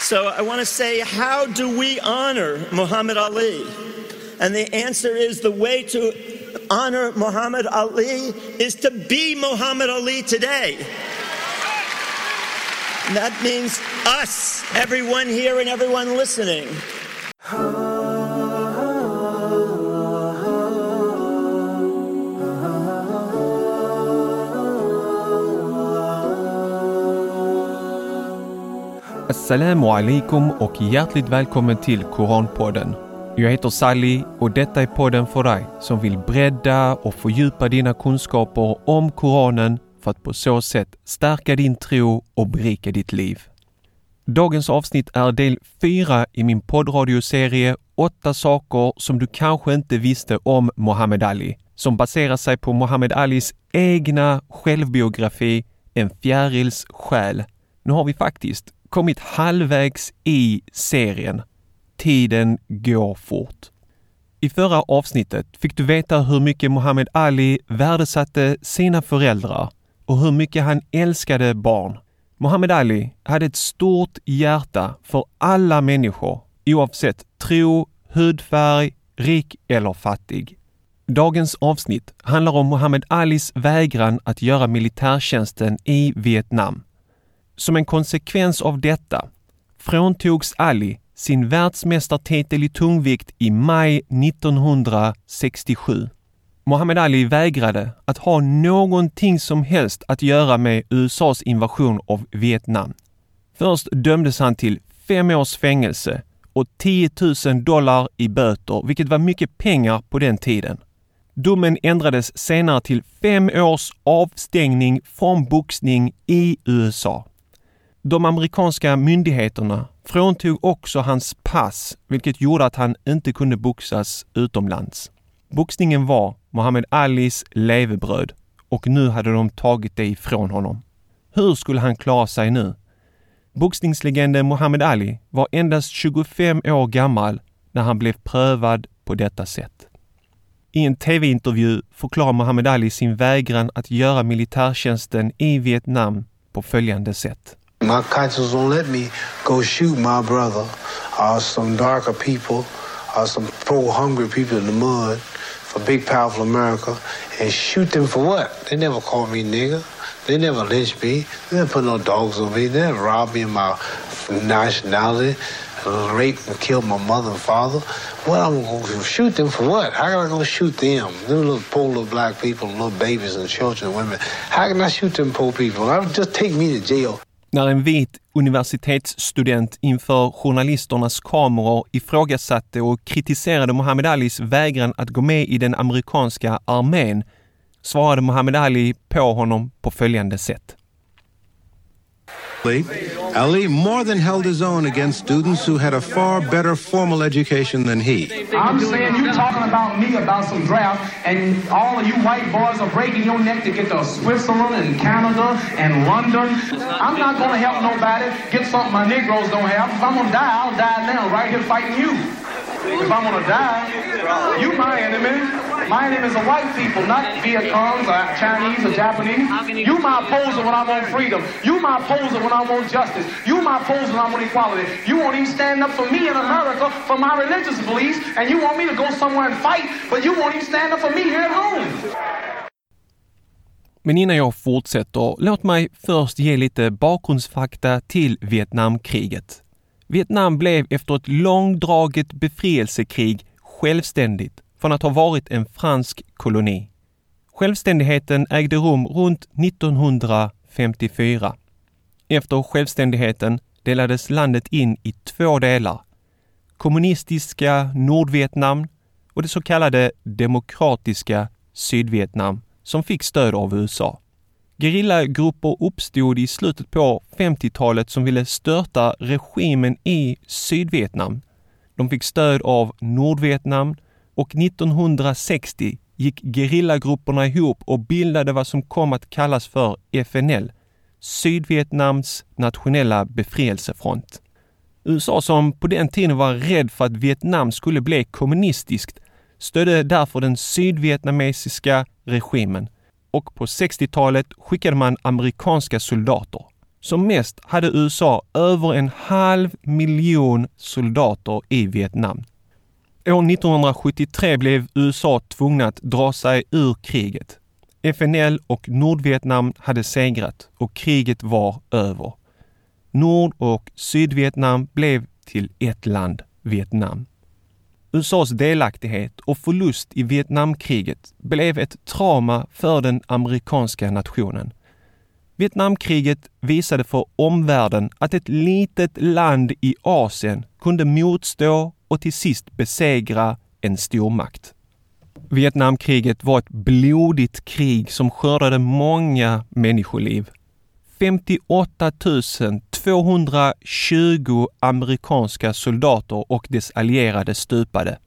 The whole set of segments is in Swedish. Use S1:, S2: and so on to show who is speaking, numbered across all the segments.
S1: So I want to say, how do we honor Muhammad Ali? And the answer is the way to honor Muhammad Ali is to be Muhammad Ali today. And that means us, everyone here and everyone listening.
S2: Assalamu alaikum och hjärtligt välkommen till Koranpodden. Jag heter Sally och detta är podden för dig som vill bredda och fördjupa dina kunskaper om Koranen för att på så sätt stärka din tro och berika ditt liv. Dagens avsnitt är del 4 i min poddradioserie Åtta saker som du kanske inte visste om Muhammad Ali, som baserar sig på Muhammad Alis egna självbiografi En fjärils själ. Nu har vi faktiskt kommit halvvägs i serien. Tiden går fort. I förra avsnittet fick du veta hur mycket Muhammad Ali värdesatte sina föräldrar och hur mycket han älskade barn. Muhammad Ali hade ett stort hjärta för alla människor oavsett tro, hudfärg, rik eller fattig. Dagens avsnitt handlar om Muhammad Alis vägran att göra militärtjänsten i Vietnam. Som en konsekvens av detta fråntogs Ali sin världsmästartitel i tungvikt i maj 1967. Muhammad Ali vägrade att ha någonting som helst att göra med USAs invasion av Vietnam. Först dömdes han till fem års fängelse och 10 000 dollar i böter, vilket var mycket pengar på den tiden. Domen ändrades senare till fem års avstängning från boxning i USA. De amerikanska myndigheterna fråntog också hans pass, vilket gjorde att han inte kunde boxas utomlands. Boxningen var Muhammad Alis levebröd och nu hade de tagit det ifrån honom. Hur skulle han klara sig nu? Boxningslegenden Muhammad Ali var endast 25 år gammal när han blev prövad på detta sätt. I en tv-intervju förklarar Muhammad Ali sin vägran att göra militärtjänsten i Vietnam på följande sätt.
S3: My conscience won't let me go shoot my brother or some darker people or some poor hungry people in the mud for big powerful America and shoot them for what? They never called me nigger. They never lynched me. They never put no dogs on me. They never robbed me of my nationality, raped and killed my mother and father. What I'm gonna shoot them for what? How can I go shoot them? Them little poor little black people, little babies and children and women. How can I shoot them poor people? I would just take me to jail.
S2: När en vit universitetsstudent inför journalisternas kameror ifrågasatte och kritiserade Muhammad Alis vägran att gå med i den amerikanska armén svarade Muhammad Ali på honom på följande sätt.
S4: Ali more than held his own against students who had a far better formal education than he.
S5: I'm saying you talking about me about some draft, and all of you white boys are breaking your neck to get to Switzerland and Canada and London. I'm not going to help nobody get something my Negroes don't have. If I'm going to die, I'll die now, right here fighting you. If I'm going to die, you my enemy. My enemy is the white people, not Viet Congs or Chinese or Japanese. You my opposer when I want freedom. You my opposer when I want justice. You my opposer when I want equality. You won't even stand up for me in America for my religious beliefs, and you want me to go somewhere and fight, but you won't even stand up for me here at home.
S2: Men innan jag fortsätter, låt mig först ge lite bakgrundsfakta till Vietnamkriget. Vietnam blev efter ett långdraget befrielsekrig självständigt från att ha varit en fransk koloni. Självständigheten ägde rum runt 1954. Efter självständigheten delades landet in i två delar. Kommunistiska Nordvietnam och det så kallade demokratiska Sydvietnam som fick stöd av USA. Gerillagrupper uppstod i slutet på 50-talet som ville störta regimen i Sydvietnam. De fick stöd av Nordvietnam och 1960 gick gerillagrupperna ihop och bildade vad som kom att kallas för FNL, Sydvietnams nationella befrielsefront. USA som på den tiden var rädd för att Vietnam skulle bli kommunistiskt stödde därför den sydvietnamesiska regimen och på 60-talet skickade man amerikanska soldater. Som mest hade USA över en halv miljon soldater i Vietnam. År 1973 blev USA tvungna att dra sig ur kriget. FNL och Nordvietnam hade segrat och kriget var över. Nord och Sydvietnam blev till ett land, Vietnam. USAs delaktighet och förlust i Vietnamkriget blev ett trauma för den amerikanska nationen. Vietnamkriget visade för omvärlden att ett litet land i Asien kunde motstå och till sist besegra en stormakt. Vietnamkriget var ett blodigt krig som skördade många människoliv. 58 220 amerikanska soldater och dess allierade stupade.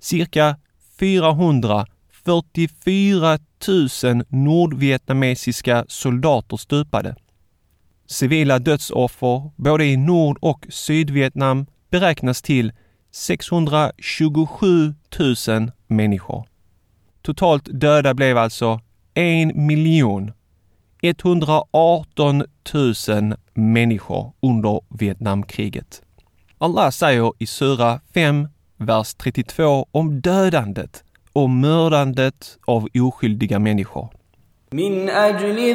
S2: Cirka 444 000 nordvietnamesiska soldater stupade. Civila dödsoffer både i Nord och Sydvietnam beräknas till 627 000 människor. Totalt döda blev alltså 1 miljon 118 000 människor under Vietnamkriget. Allah säger i Sura 5, vers 32 om dödandet och mördandet av oskyldiga människor.
S6: Min ajli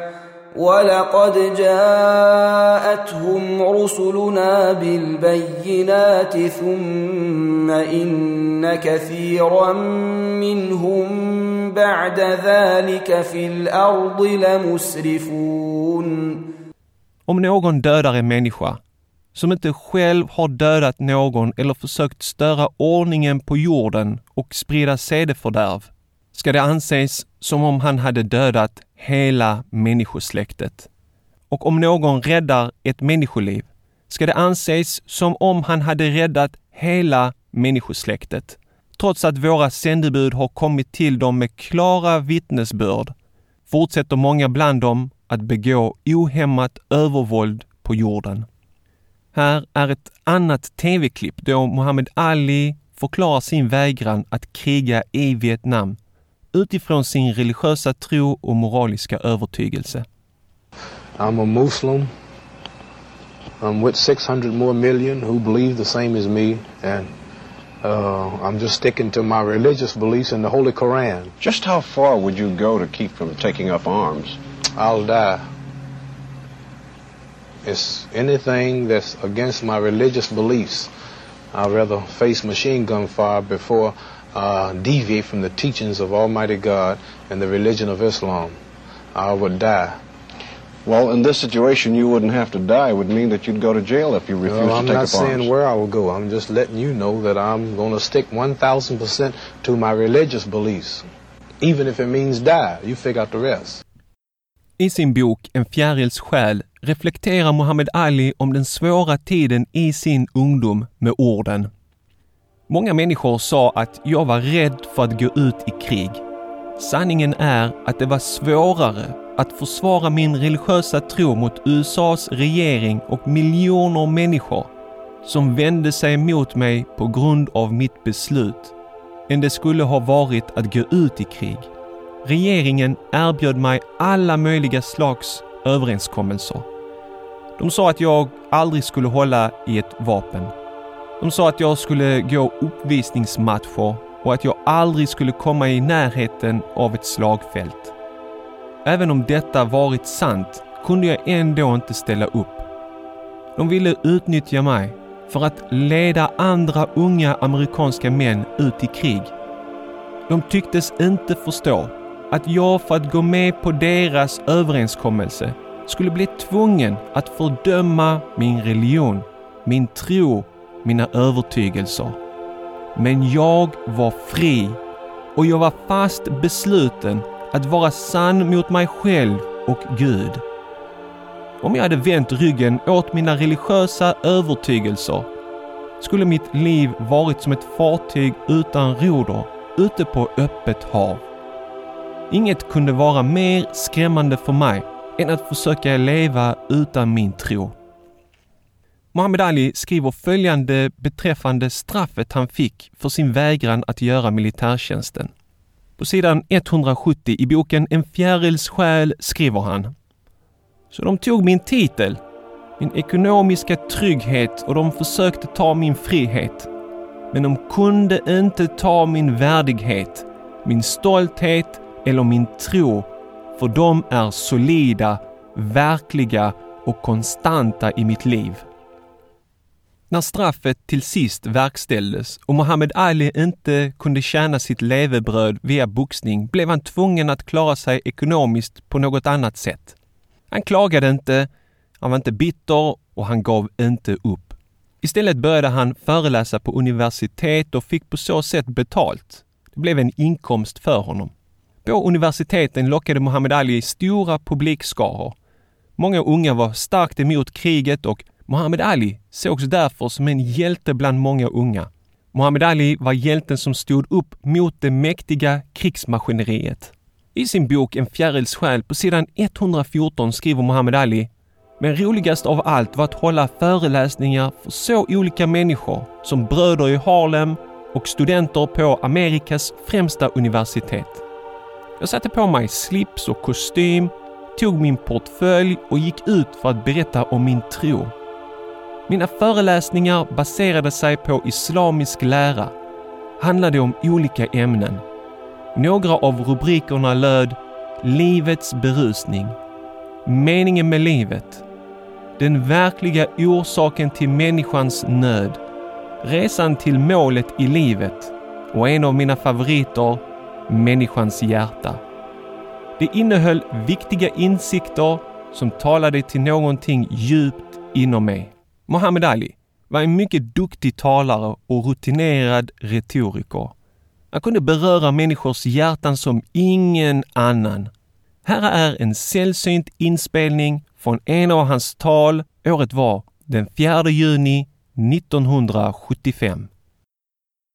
S6: ولقد جاءتهم رسلنا بالبينات ثم ان كثيرا منهم بعد ذلك في الأرض لمسرفون
S2: Om någon dödar en människa som inte själv har dödat någon eller försökt störa ordningen på jorden och sprida sedefördärv, ska det anses som om han hade dödat hela människosläktet. Och om någon räddar ett människoliv, ska det anses som om han hade räddat hela människosläktet. Trots att våra sändebud har kommit till dem med klara vittnesbörd fortsätter många bland dem att begå ohämmat övervåld på jorden. Här är ett annat tv-klipp då Muhammad Ali förklarar sin vägran att kriga i Vietnam utifrån sin religiösa tro och moraliska övertygelse.
S3: I'm a Muslim. I'm with 600 more million who believe the same as me, and uh, I'm just sticking to my religious beliefs in the Holy Koran.
S7: Just how far would you go to keep from taking up arms?
S3: I'll die. It's anything that's against my religious beliefs. I'd rather face machine gun fire before uh, deviate from the teachings of Almighty God and the religion of Islam. I would die.
S7: Well, in this situation, you wouldn't have to die. It would mean that you'd go to jail if you refused
S3: Well, I'm
S7: to take
S3: not
S7: up
S3: saying
S7: arms.
S3: where I will go. I'm just letting you know that I'm going to stick 1,000% to my religious beliefs. Even if it means die. You figure out the rest.
S2: I sin bok En fjärils själ reflekterar Muhammad Ali om den svåra tiden i sin ungdom med orden. Många människor sa att jag var rädd för att gå ut i krig. Sanningen är att det var svårare att försvara min religiösa tro mot USAs regering och miljoner människor som vände sig mot mig på grund av mitt beslut än det skulle ha varit att gå ut i krig. Regeringen erbjöd mig alla möjliga slags överenskommelser. De sa att jag aldrig skulle hålla i ett vapen. De sa att jag skulle gå uppvisningsmatcher och att jag aldrig skulle komma i närheten av ett slagfält. Även om detta varit sant kunde jag ändå inte ställa upp. De ville utnyttja mig för att leda andra unga amerikanska män ut i krig. De tycktes inte förstå att jag för att gå med på deras överenskommelse skulle bli tvungen att fördöma min religion, min tro, mina övertygelser. Men jag var fri och jag var fast besluten att vara sann mot mig själv och Gud. Om jag hade vänt ryggen åt mina religiösa övertygelser skulle mitt liv varit som ett fartyg utan roder ute på öppet hav. Inget kunde vara mer skrämmande för mig än att försöka leva utan min tro. Muhammad Ali skriver följande beträffande straffet han fick för sin vägran att göra militärtjänsten. På sidan 170 i boken En fjärils själ skriver han Så de tog min titel, min ekonomiska trygghet och de försökte ta min frihet. Men de kunde inte ta min värdighet, min stolthet eller min tro, för de är solida, verkliga och konstanta i mitt liv. När straffet till sist verkställdes och Muhammad Ali inte kunde tjäna sitt levebröd via boxning blev han tvungen att klara sig ekonomiskt på något annat sätt. Han klagade inte, han var inte bitter och han gav inte upp. Istället började han föreläsa på universitet och fick på så sätt betalt. Det blev en inkomst för honom. På universiteten lockade Muhammad Ali stora publikskaror. Många unga var starkt emot kriget och Muhammad Ali sågs därför som en hjälte bland många unga. Muhammad Ali var hjälten som stod upp mot det mäktiga krigsmaskineriet. I sin bok En fjärils själ på sidan 114 skriver Muhammad Ali men roligast av allt var att hålla föreläsningar för så olika människor som bröder i Harlem och studenter på Amerikas främsta universitet. Jag satte på mig slips och kostym, tog min portfölj och gick ut för att berätta om min tro. Mina föreläsningar baserade sig på islamisk lära, handlade om olika ämnen. Några av rubrikerna löd Livets berusning, Meningen med livet, Den verkliga orsaken till människans nöd, Resan till målet i livet och en av mina favoriter, Människans hjärta. Det innehöll viktiga insikter som talade till någonting djupt inom mig. Muhammad Ali var en mycket duktig talare och rutinerad retoriker. Han kunde beröra människors hjärtan som ingen annan. Här är en sällsynt inspelning från en av hans tal. Året var den 4 juni 1975.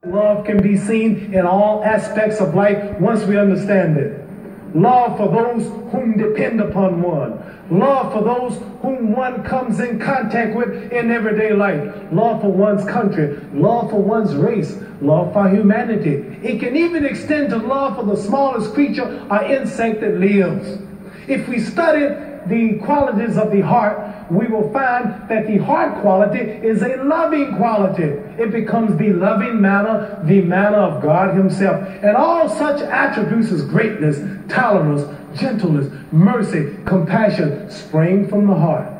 S5: Love can be seen in all aspects of life once we understand it. Love for those whom depend upon one. Love for those whom one comes in contact with in everyday life. Love for one's country. Love for one's race. Love for humanity. It can even extend to love for the smallest creature or insect that lives. If we study the qualities of the heart, we will find that the heart quality is a loving quality. It becomes the loving manner, the manner of God Himself. And all such attributes as greatness, tolerance, gentleness, mercy, compassion spring from the heart.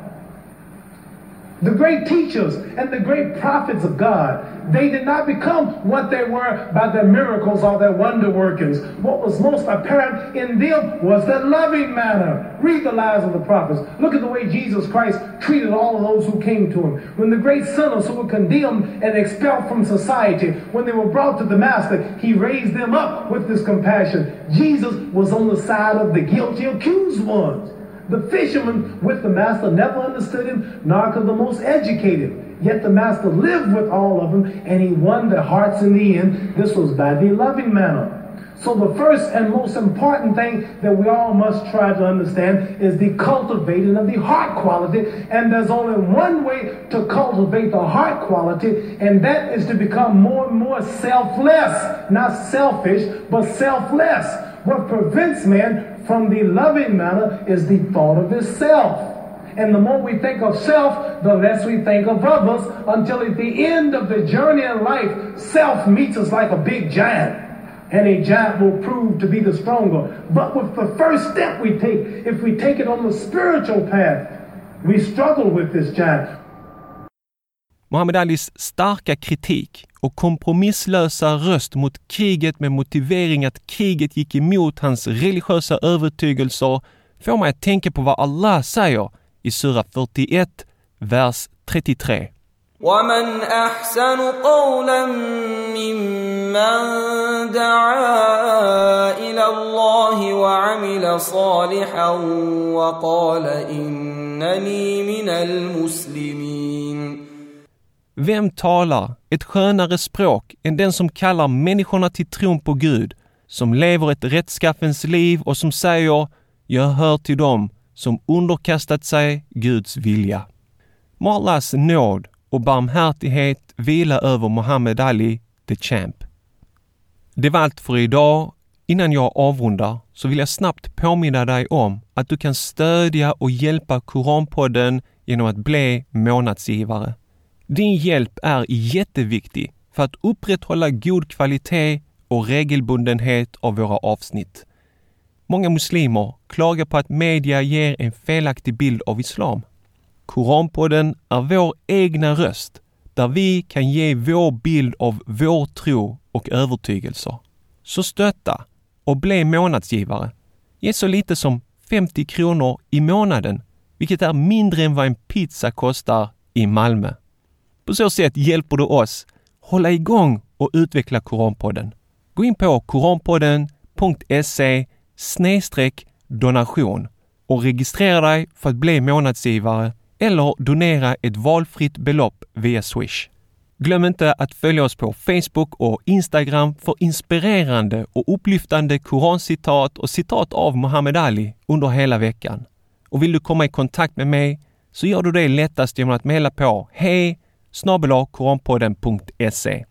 S5: The great teachers and the great prophets of God, they did not become what they were by their miracles or their wonder workings. What was most apparent in them was their loving manner. Read the lives of the prophets. Look at the way Jesus Christ treated all of those who came to him. When the great sinners who were condemned and expelled from society, when they were brought to the Master, he raised them up with this compassion. Jesus was on the side of the guilty, accused ones. The fishermen with the master never understood him, nor could the most educated. Yet the master lived with all of them, and he won their hearts in the end. This was by the loving manner. So the first and most important thing that we all must try to understand is the cultivating of the heart quality. And there's only one way to cultivate the heart quality, and that is to become more and more selfless. Not selfish, but selfless. What prevents man from the loving manner is the thought of self. And the more we think of self, the less we think of others until at the end of the journey in life, self meets us like a big giant. And a giant will prove to be the stronger. But with the first step we take, if we take it on the spiritual path, we struggle with this giant.
S2: Muhammad Alis starka kritik och kompromisslösa röst mot kriget med motivering att kriget gick emot hans religiösa övertygelser får mig att tänka på vad Allah säger i Sura 41, vers 33.
S6: ومن احسن قولا ممن دعا الى الله وعمل صالحا وقال انني من المسلمين
S2: Vem talar ett skönare språk än den som kallar människorna till tron på Gud, som lever ett rättskaffens liv och som säger ”Jag hör till dem som underkastat sig Guds vilja”. Må Allahs nåd och barmhärtighet vila över Muhammad Ali, the champ. Det var allt för idag. Innan jag avrundar så vill jag snabbt påminna dig om att du kan stödja och hjälpa Koranpodden genom att bli månadsgivare. Din hjälp är jätteviktig för att upprätthålla god kvalitet och regelbundenhet av våra avsnitt. Många muslimer klagar på att media ger en felaktig bild av islam. Koranpodden är vår egna röst där vi kan ge vår bild av vår tro och övertygelser. Så stötta och bli månadsgivare. Ge så lite som 50 kronor i månaden, vilket är mindre än vad en pizza kostar i Malmö. På så sätt hjälper du oss hålla igång och utveckla Koranpodden. Gå in på koranpodden.se donation och registrera dig för att bli månadsgivare eller donera ett valfritt belopp via Swish. Glöm inte att följa oss på Facebook och Instagram för inspirerande och upplyftande korancitat och citat av Muhammad Ali under hela veckan. Och vill du komma i kontakt med mig så gör du det lättast genom att mejla på hej koranpodden.se.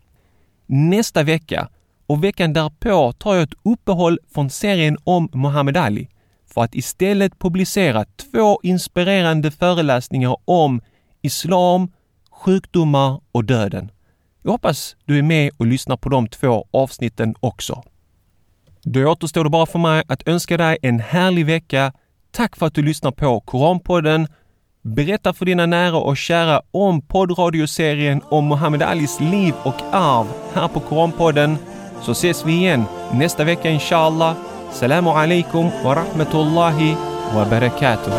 S2: Nästa vecka och veckan därpå tar jag ett uppehåll från serien om Muhammad Ali för att istället publicera två inspirerande föreläsningar om islam, sjukdomar och döden. Jag hoppas du är med och lyssnar på de två avsnitten också. Då återstår det bara för mig att önska dig en härlig vecka. Tack för att du lyssnar på Koranpodden. Berätta för dina nära och kära om poddradioserien om Muhammad Alis liv och arv här på Koranpodden. Så ses vi igen nästa vecka inshallah. السلام عليكم ورحمة الله وبركاته